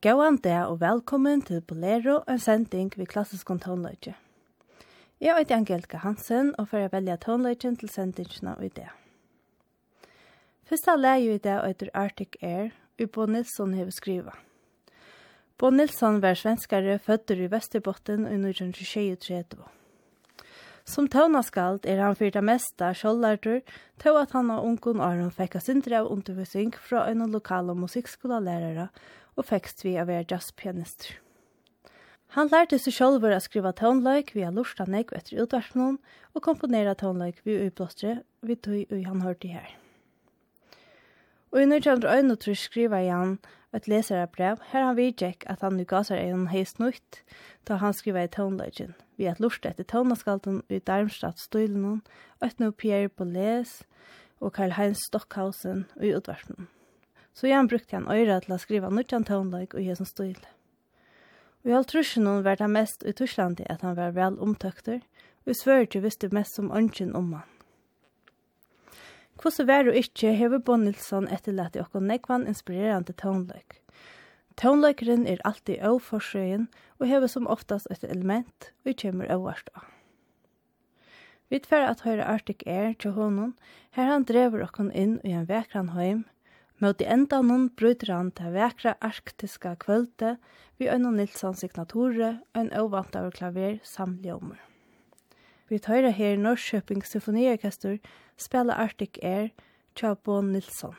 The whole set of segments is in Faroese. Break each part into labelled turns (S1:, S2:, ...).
S1: Gåan det og velkommen til Bolero, en sending ved klassisk tonløyge. Jeg heter Angelika Hansen, og for å velge tonløygen til sendingene i Først Første leie i det heter Arctic Air, og Bo Nilsson har skrivet. Bo Nilsson var svenskare fødder i Vesterbotten i 1923. Som tøvnaskald er han fyrt det meste kjollartur, til at han og ungen Aron fikk av sin drev undervisning fra en lokal og musikkskolalærere, og fekst vi av være jazzpianister. Han lærte seg selv å skriva tonløyk via lorsta negv etter utvarsmån og komponera tonløyk via ublåstre vi tog og han hørte her. Og i 1931 skriva han et leserabrev her han vidtjekk at han nu seg en heist nøyt da han skriver i tonløyken vi at lorsta etter tonaskalten i Darmstadt støylen og et no Pierre Boulez og Karl Heinz Stockhausen i utvarsmån. Så jeg brukte han øyre til å skrive nødjan tånløyk og hesen stil. Og i all trusjonen var det mest i Torslandi at han var vel omtøkter, og i svørte visste mest som ønsken om han. Hvordan var det ikke hever Bo Nilsson etterlatt i åkken nekvann inspirerende tånløyk. Tånløykeren er alltid avforsøyen og hever som oftast et element og kommer avvarst av. Vi tver at høyre Arctic Air til honom, her han drever okken inn i en vekran heim, Mot i enda nun bryter han til vekra arktiska kvölde vi øyne Nilsson signature, en ovantaver klaver samljommer. Vi tøyra her Norrköping Symfoniorkester spela Arctic Air, Tjabon Nilsson.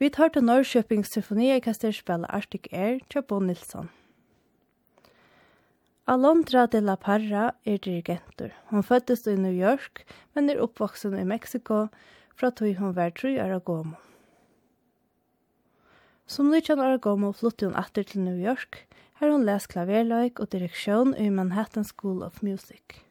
S1: Vi tar til Norrköpings symfoniorkester spela Arctic Air til Bo Nilsson. Alondra de la Parra er dirigentur. Hon føddes i New York, men er oppvoksen i Mexico fra tog hon var tru år gomo. Som 19 år gomo flyttet hon atter til New York, her hon les klaverløyk og direksjon i Manhattan School of Music.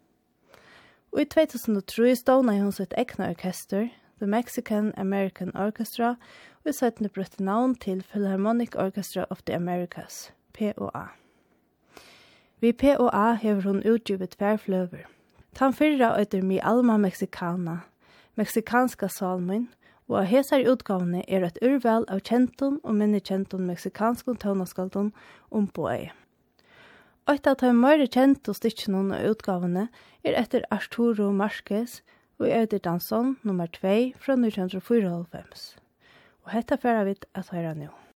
S1: Og i 2003 ståna hon sitt egna orkester, The Mexican American Orchestra og i søttene navn til Philharmonic Orchestra of the Americas, POA. Vi POA hever hun utgivet tverfløver. Tan fyrra øyder mi Alma Mexicana, meksikanska salmen, og av hesar utgavene er et urval av kjentum og minnekjentum meksikanskon tøvnaskaldun omboi. Øyt at han møyre kjent og stikkjennom av utgavene er etter Arturo Marquez, og Øyder Dansson, nummer 2, fra 1994. Og hetta færa vi at høyra nå.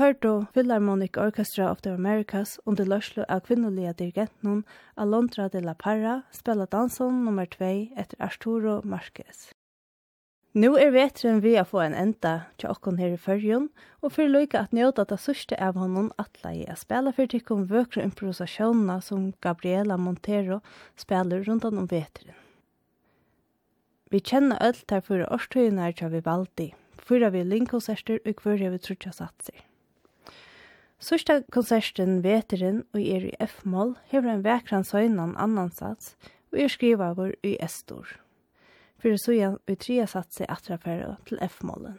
S1: hørte Philharmonic Orchestra of the Americas under løslo av kvinnelige dirigenten Alondra de la Parra spela dansen nummer 2 etter Arturo Marquez. Nå er vetren vi å få en enda til okken her i førjen, og for lykke at njøta det sørste av honom atla i å spela for tikkum vøkre improvisasjonene som Gabriela Montero spiller rundt om vetren. Vi kjenner alt her for årstøyene her til Vivaldi, fyrir vi linkonserter og hver vi trutja satser. Sørsta konserten Veteren og er i F-mål hever en vekran søgnan annan sats og er skrivagur i S-stor. Fyrir søgjan vi tria satsi atrafæra til F-målen.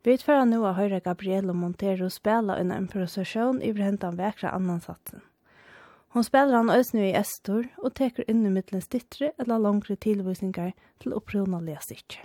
S1: Vi utfører nå å høre og Montero spela en prosessjon i hentan vekra annan satsen. Hon spelar han ösnu i estor og teker inn i mittlen stittre eller langre tilvisningar til opprona lesikker.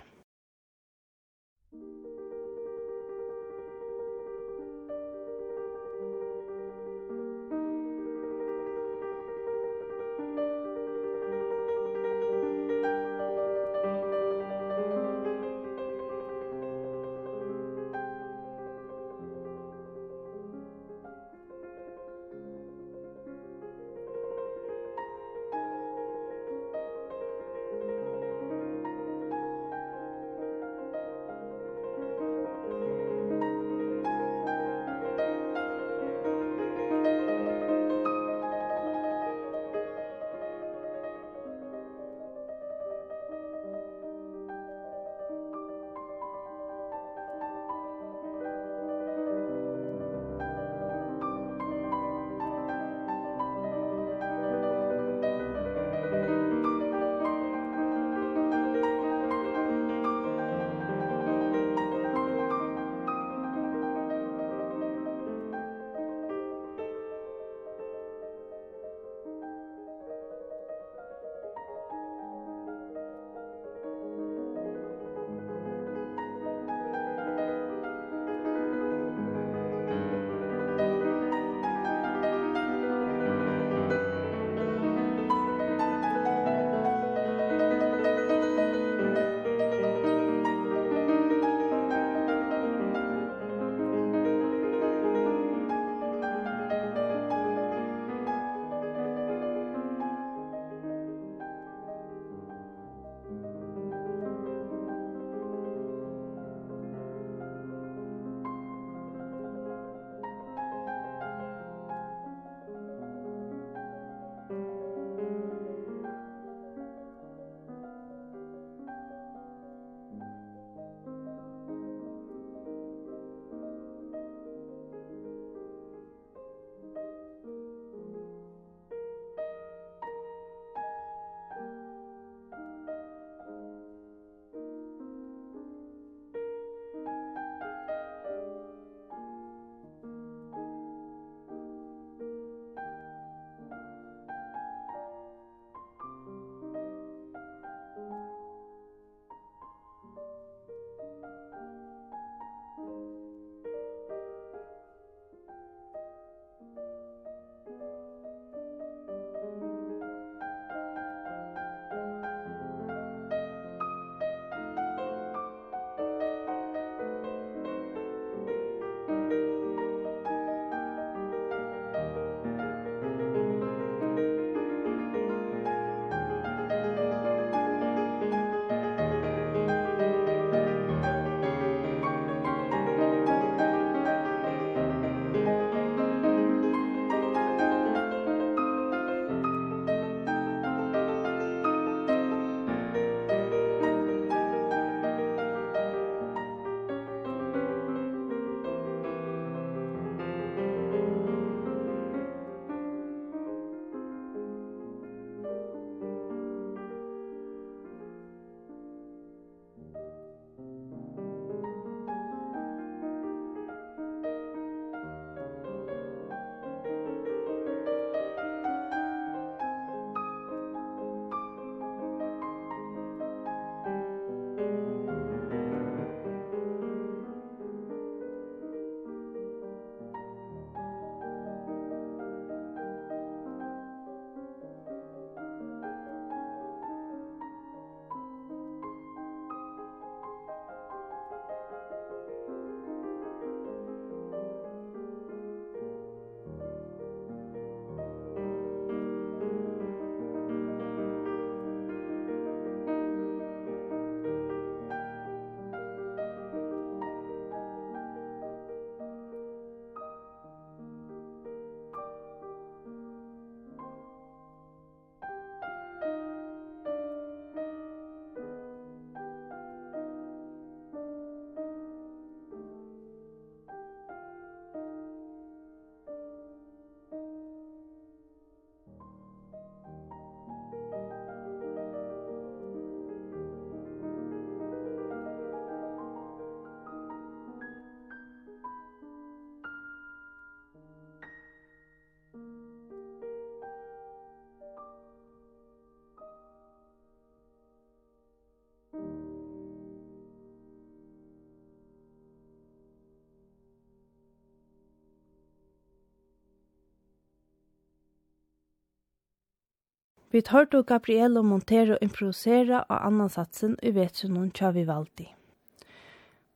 S1: Vi tar då Gabriel og Montero improvisera av annan satsen i vetsunnen tja Vivaldi.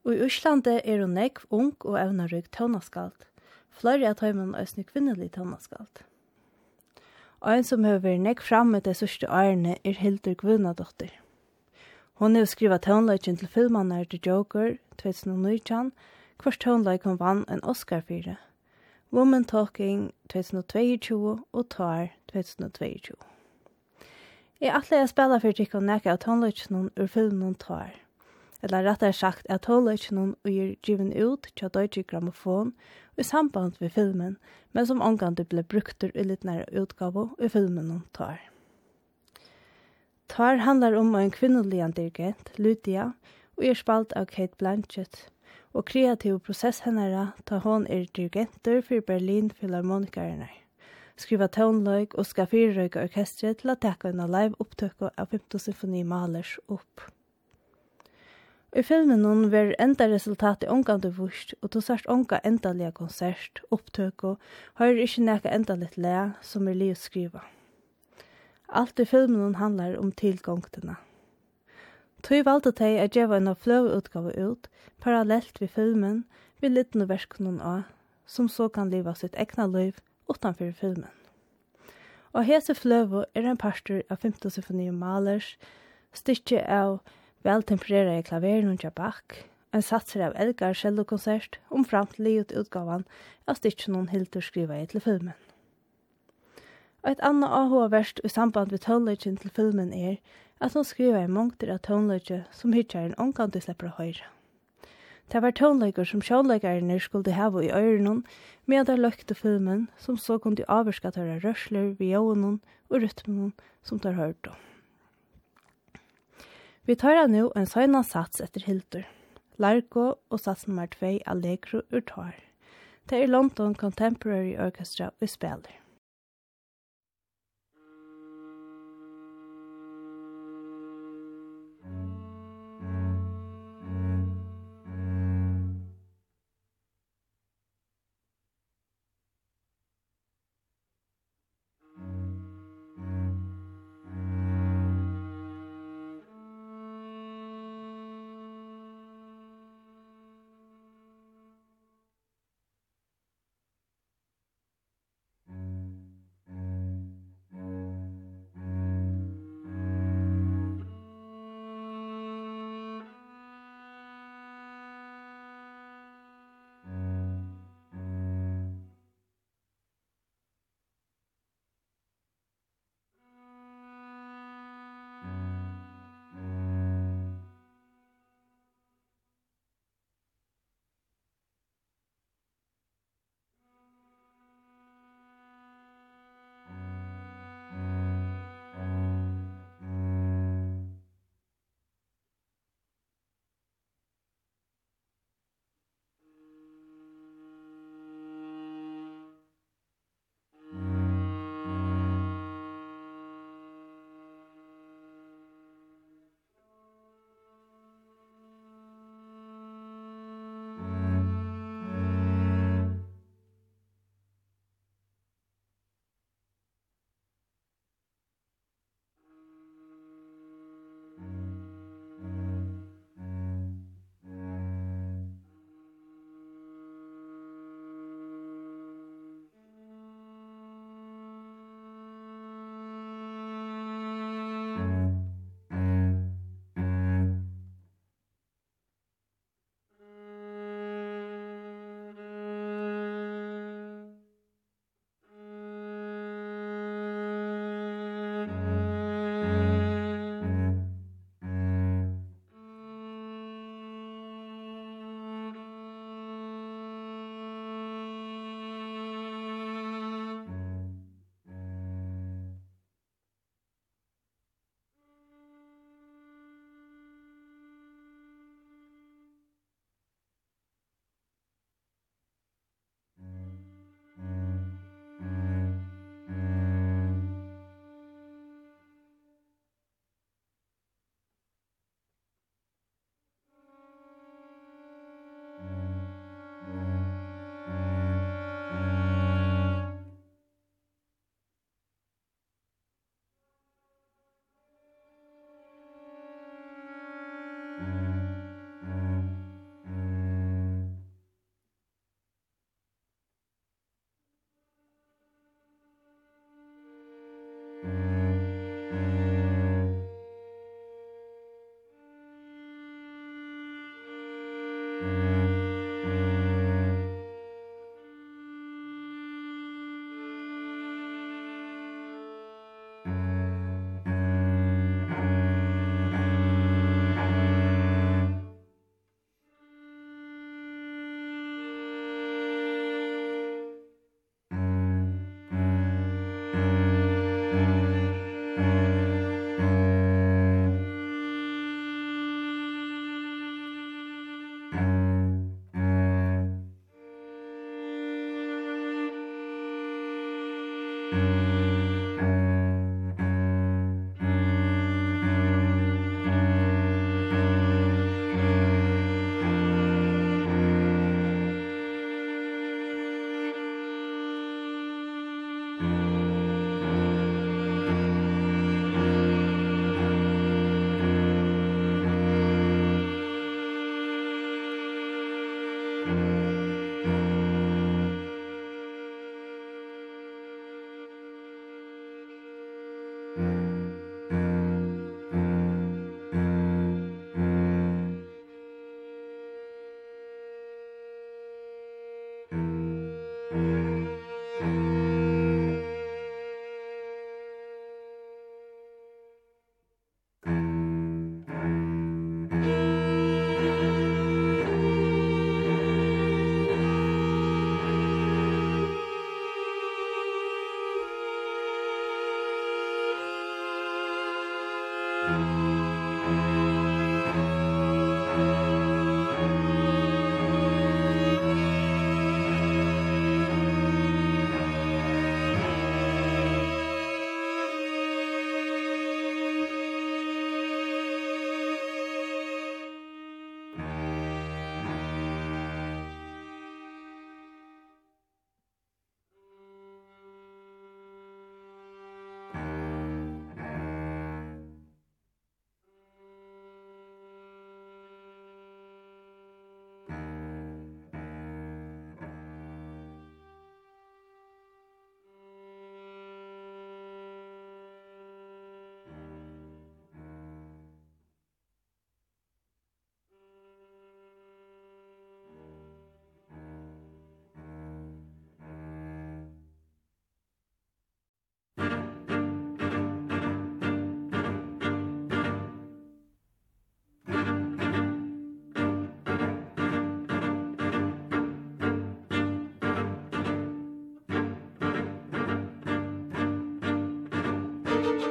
S1: Og i Øslande er hun nekv, ung og evnarøg tøvnaskalt. Flere av tøymen er snu kvinnelig tøvnaskalt. Og en som har vært nekv framme de sørste årene er Hildur Gvunadotter. Hon har skriva tøvnløyken til filmene The Joker, 2019, kvart tøvnløyk vann en Oscar fyrir. Woman Talking 2022 og Tar 2022. Jeg atle jeg spela for tikk og nekka av tonløkjennom ur filmen tar. Eller rettare sagt at tonløkjennom og gir driven ut til Deutsche Grammophon i samband med filmen, men som omgående ble brukt i litt nære utgave i filmen tar. Tar handlar om en kvinnelig dirigent, Lydia, og er spalt av Kate Blanchett, og kreativ prosess hennara ta hon er dirigenter for Berlin Philharmonikerne skriva tónløyk og skal fyrirrøyka orkestret til å teka en live opptøkka av 5. symfoni Malers opp. I filmen hon ver enda resultat i ångan og du sørst ånga endalega konsert, opptøkko, høyr ikkje neka endalit le, som er li å skriva. Alt i filmen hon handlar om tilgångtina. Tui valde teg a djeva en av fløveutgave ut, parallelt vi filmen, vi litne verskunnen av, som så kan liva sitt egna liv, utanför filmen. Og hese fløvo er en parster av 5. symfoni og Malers, styrtje av veltempererade klaveren og Bach, en satser av Elgar cellokonsert om fram til livet utgavan av styrtje noen hilder skriva i til filmen. Og et anna AHA-verst i samband med toneløgjen til filmen er at hun skriva i mongter av toneløgje som hittar en omgang til slipper å høyre. Det var tónleikar som sjónleikarnir skulle hava i øyrunum, med der løkte filmen, som så kunne avvirka tørre rørsler, vionen og rytmen som tar hørt om. Vi tar av nu en søgna sats etter Hildur. Largo og sats nummer 2 Allegro ur tar. Det er London Contemporary Orchestra vi spiller.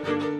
S1: Musik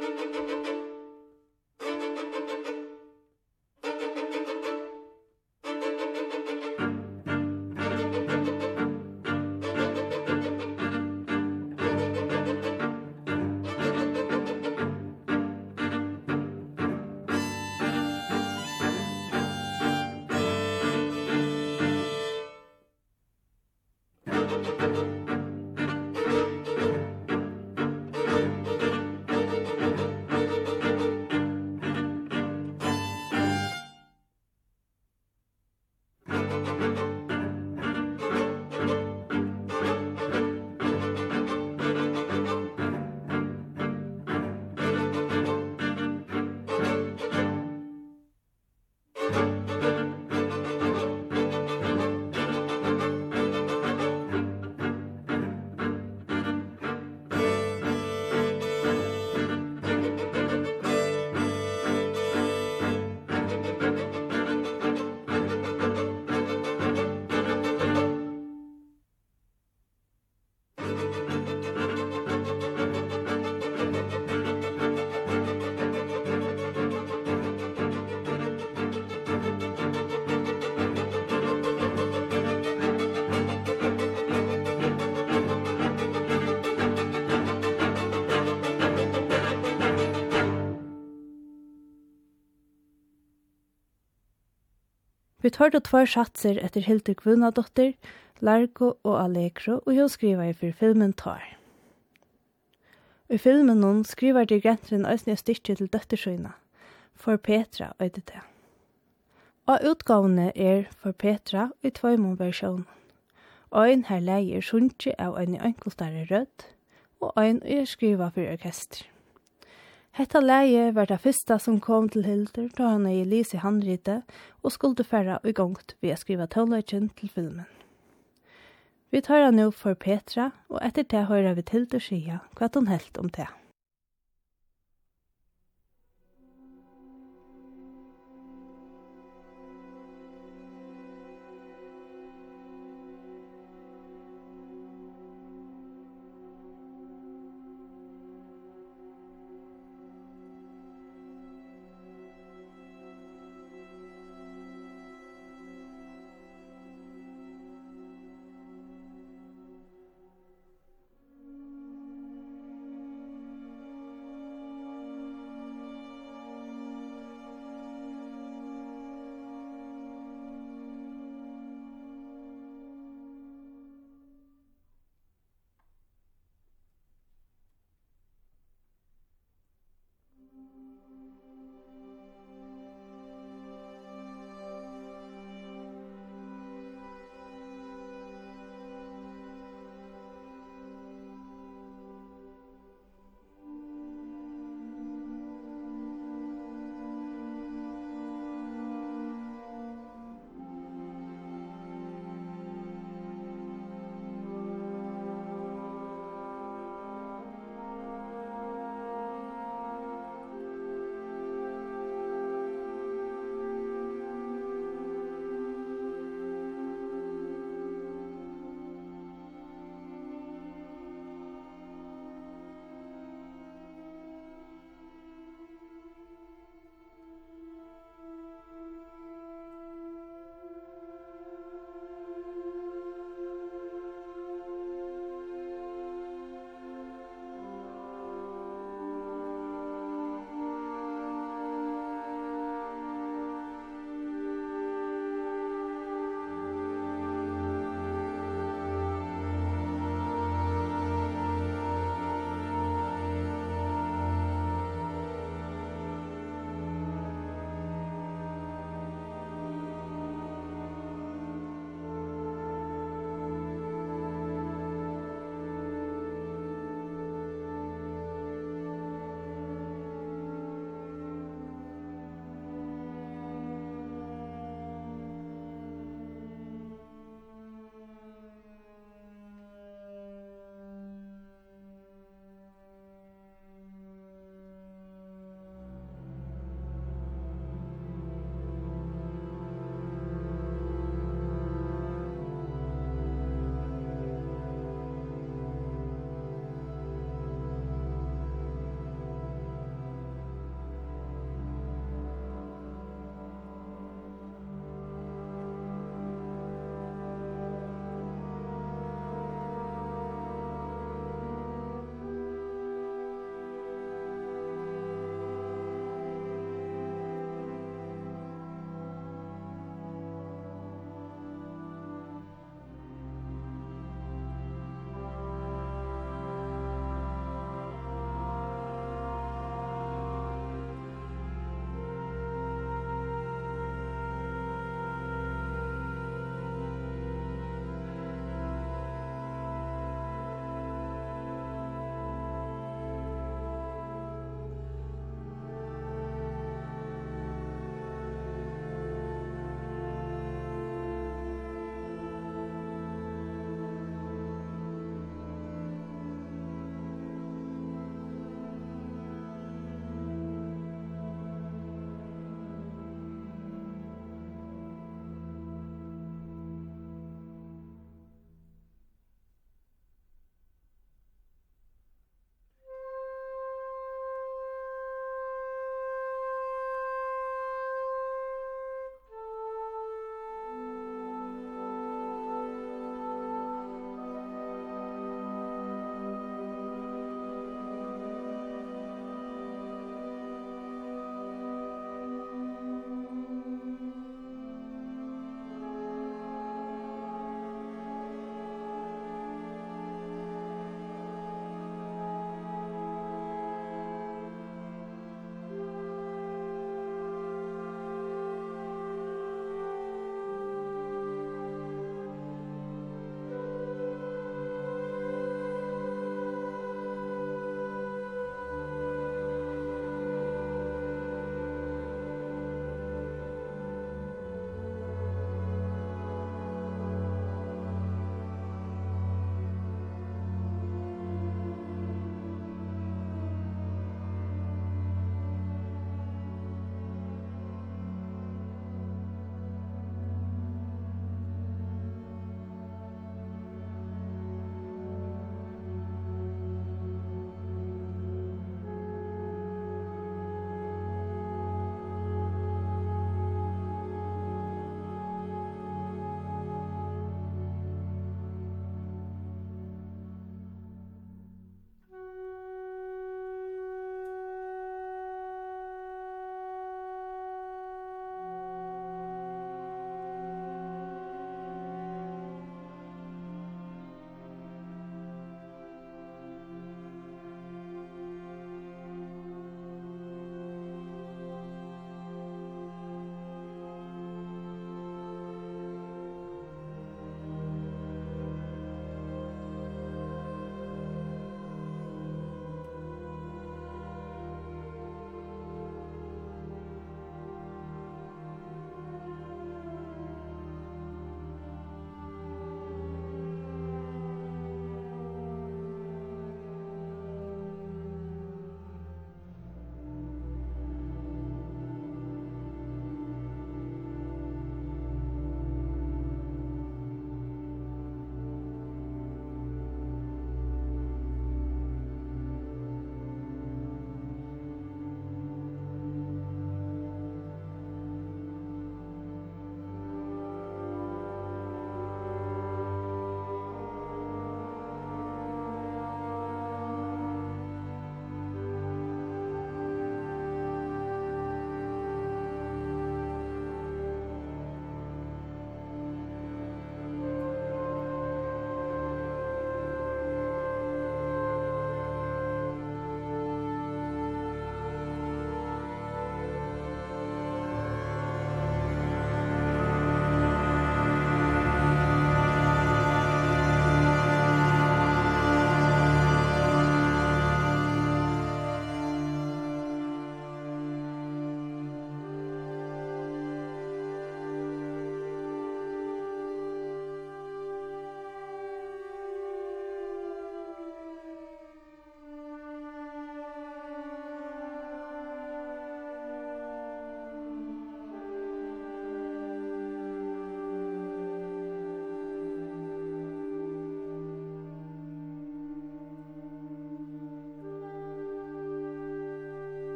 S1: Musik Vi tar då två satser efter Hildur Kvunadottir, Largo og Allegro, og hun skriver for filmen Tar. I filmen hon skriver til Grentren øyne og styrke til døttersøyna, for Petra og det. Og utgavene er for Petra i tvøymon versjonen. Ein her leier sunnje av ein enkeltare rødt, og ein er skriva for orkester. Hetta leie var det fyrsta som kom til Hildur da han ei lise handrite og skulle færa og gongt ved å skriva tåløyken til filmen. Vi tar han nå for Petra, og etter det hører vi til sida hva hun helt om det.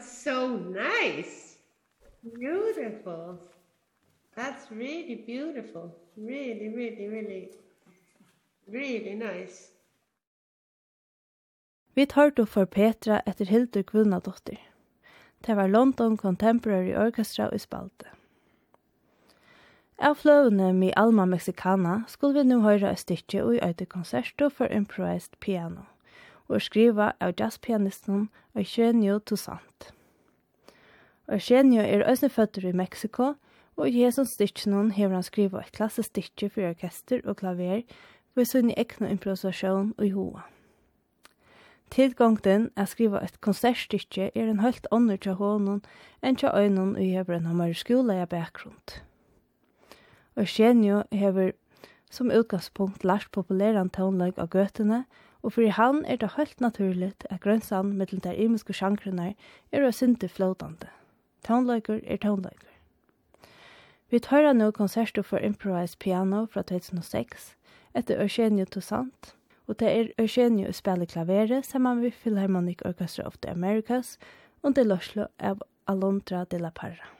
S2: That's so nice. Beautiful. That's really beautiful. Really, really, really, really nice.
S1: Vi tar då för Petra efter Hildur Kvunnadottir. Det var London Contemporary Orchestra i Spalte. Av fløvene med Alma Mexicana skulle vi nå høre et stykke og i øyde konserto for improvised piano og er skriva av jazzpianisten Eugenio Toussaint. Eugenio er òsne føtter i Mexico, og i hesson styrkjennom hever han skriva et klasse styrkje for orkester og klaver ved sin egna improvisasjon og i hoa. Tilgångten er skriva et konsertstyrkje er en høyt ånder til hånden enn til øynene og hever en hammer skola i bakgrunn. Eugenio hever som utgangspunkt lært populæran tånløg av gøtene, og fyrir han er det helt naturligt at grønnsan mellom der imiske sjankrenar er å synte flåtande. Tånløyker er tånløyker. Vi tar nå konserter for improvised piano fra 2006 etter Eugenio Toussaint, og det er Eugenio å spille klavere sammen med Philharmonic Orchestra of the Americas under Loslo av Alondra de la Parra.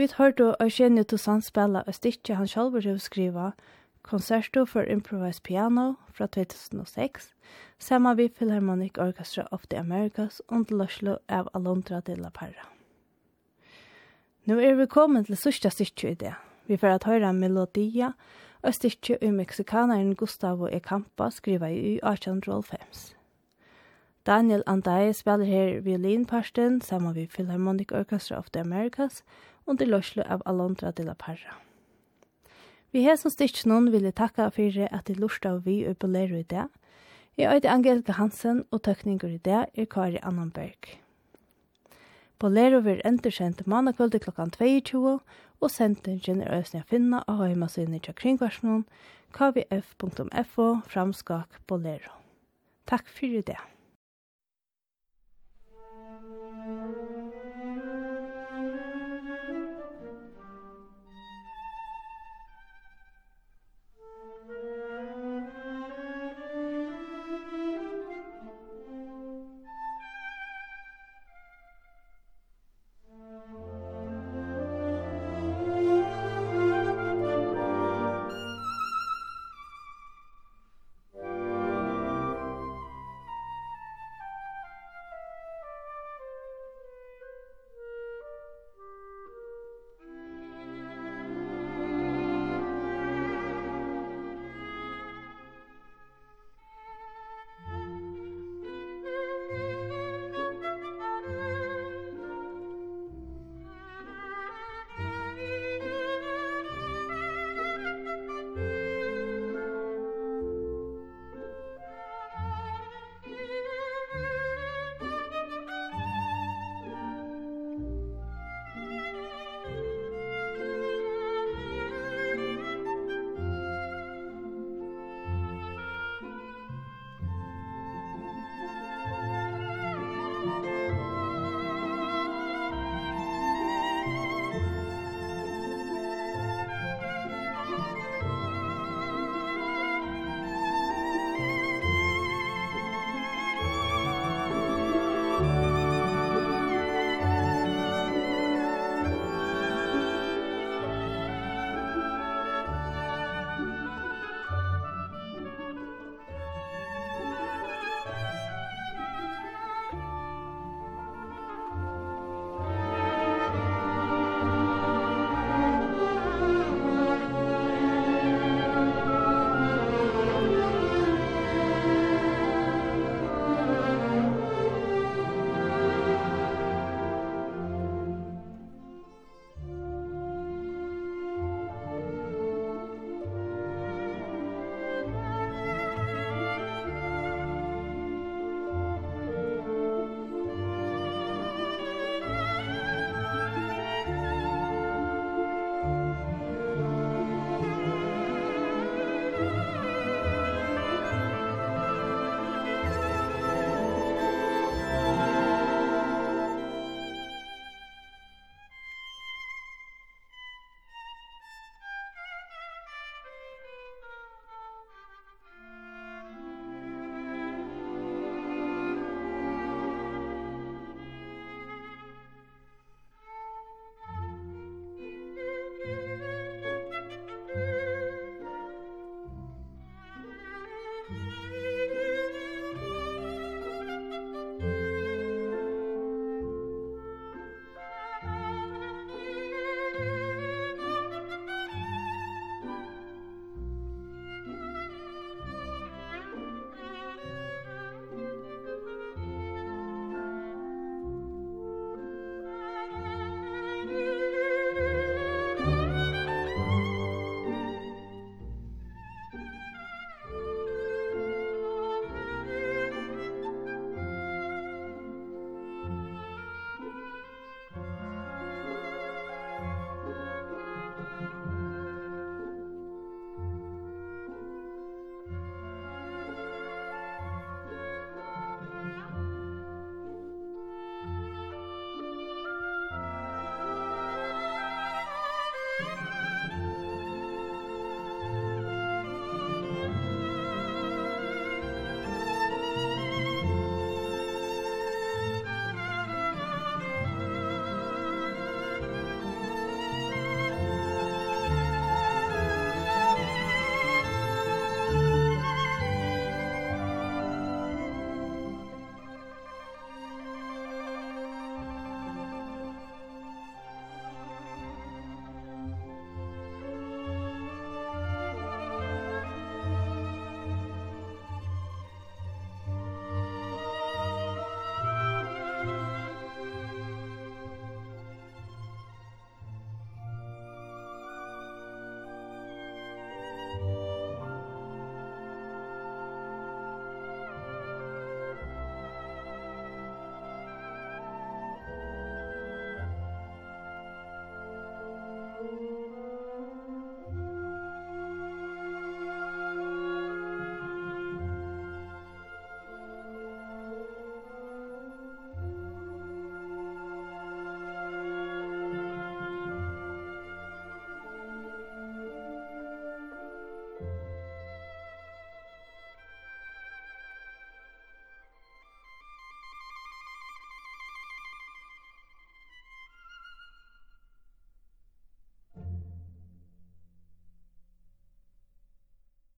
S1: Vi har då å kjenne til sånn spille og stikke han selv vil skriva, Concerto for Improvised Piano fra 2006, sammen vi Philharmonic Orchestra of the Americas under Løslo av Alondra de la Parra. Nå er vi kommet til sørste stikke i det. Vi får at høre Melodia, og stikke i meksikaneren Gustavo E. Campa skriva i 1805. Daniel Andai spiller her violinparsten sammen med Philharmonic Orchestra of the Americas under løslo av Alondra de la Parra. Vi har som stilt noen vil jeg takke for at de lort av vi og i det. Jeg øyde Angelika Hansen og tøkninger i det er Kari Annenberg. Bolero vil enterkjent mannakvølte klokkan 22 og sendingen er øsne å finne av høymasynet til kringvarsmån kvf.fo framskak bolero. Takk for det.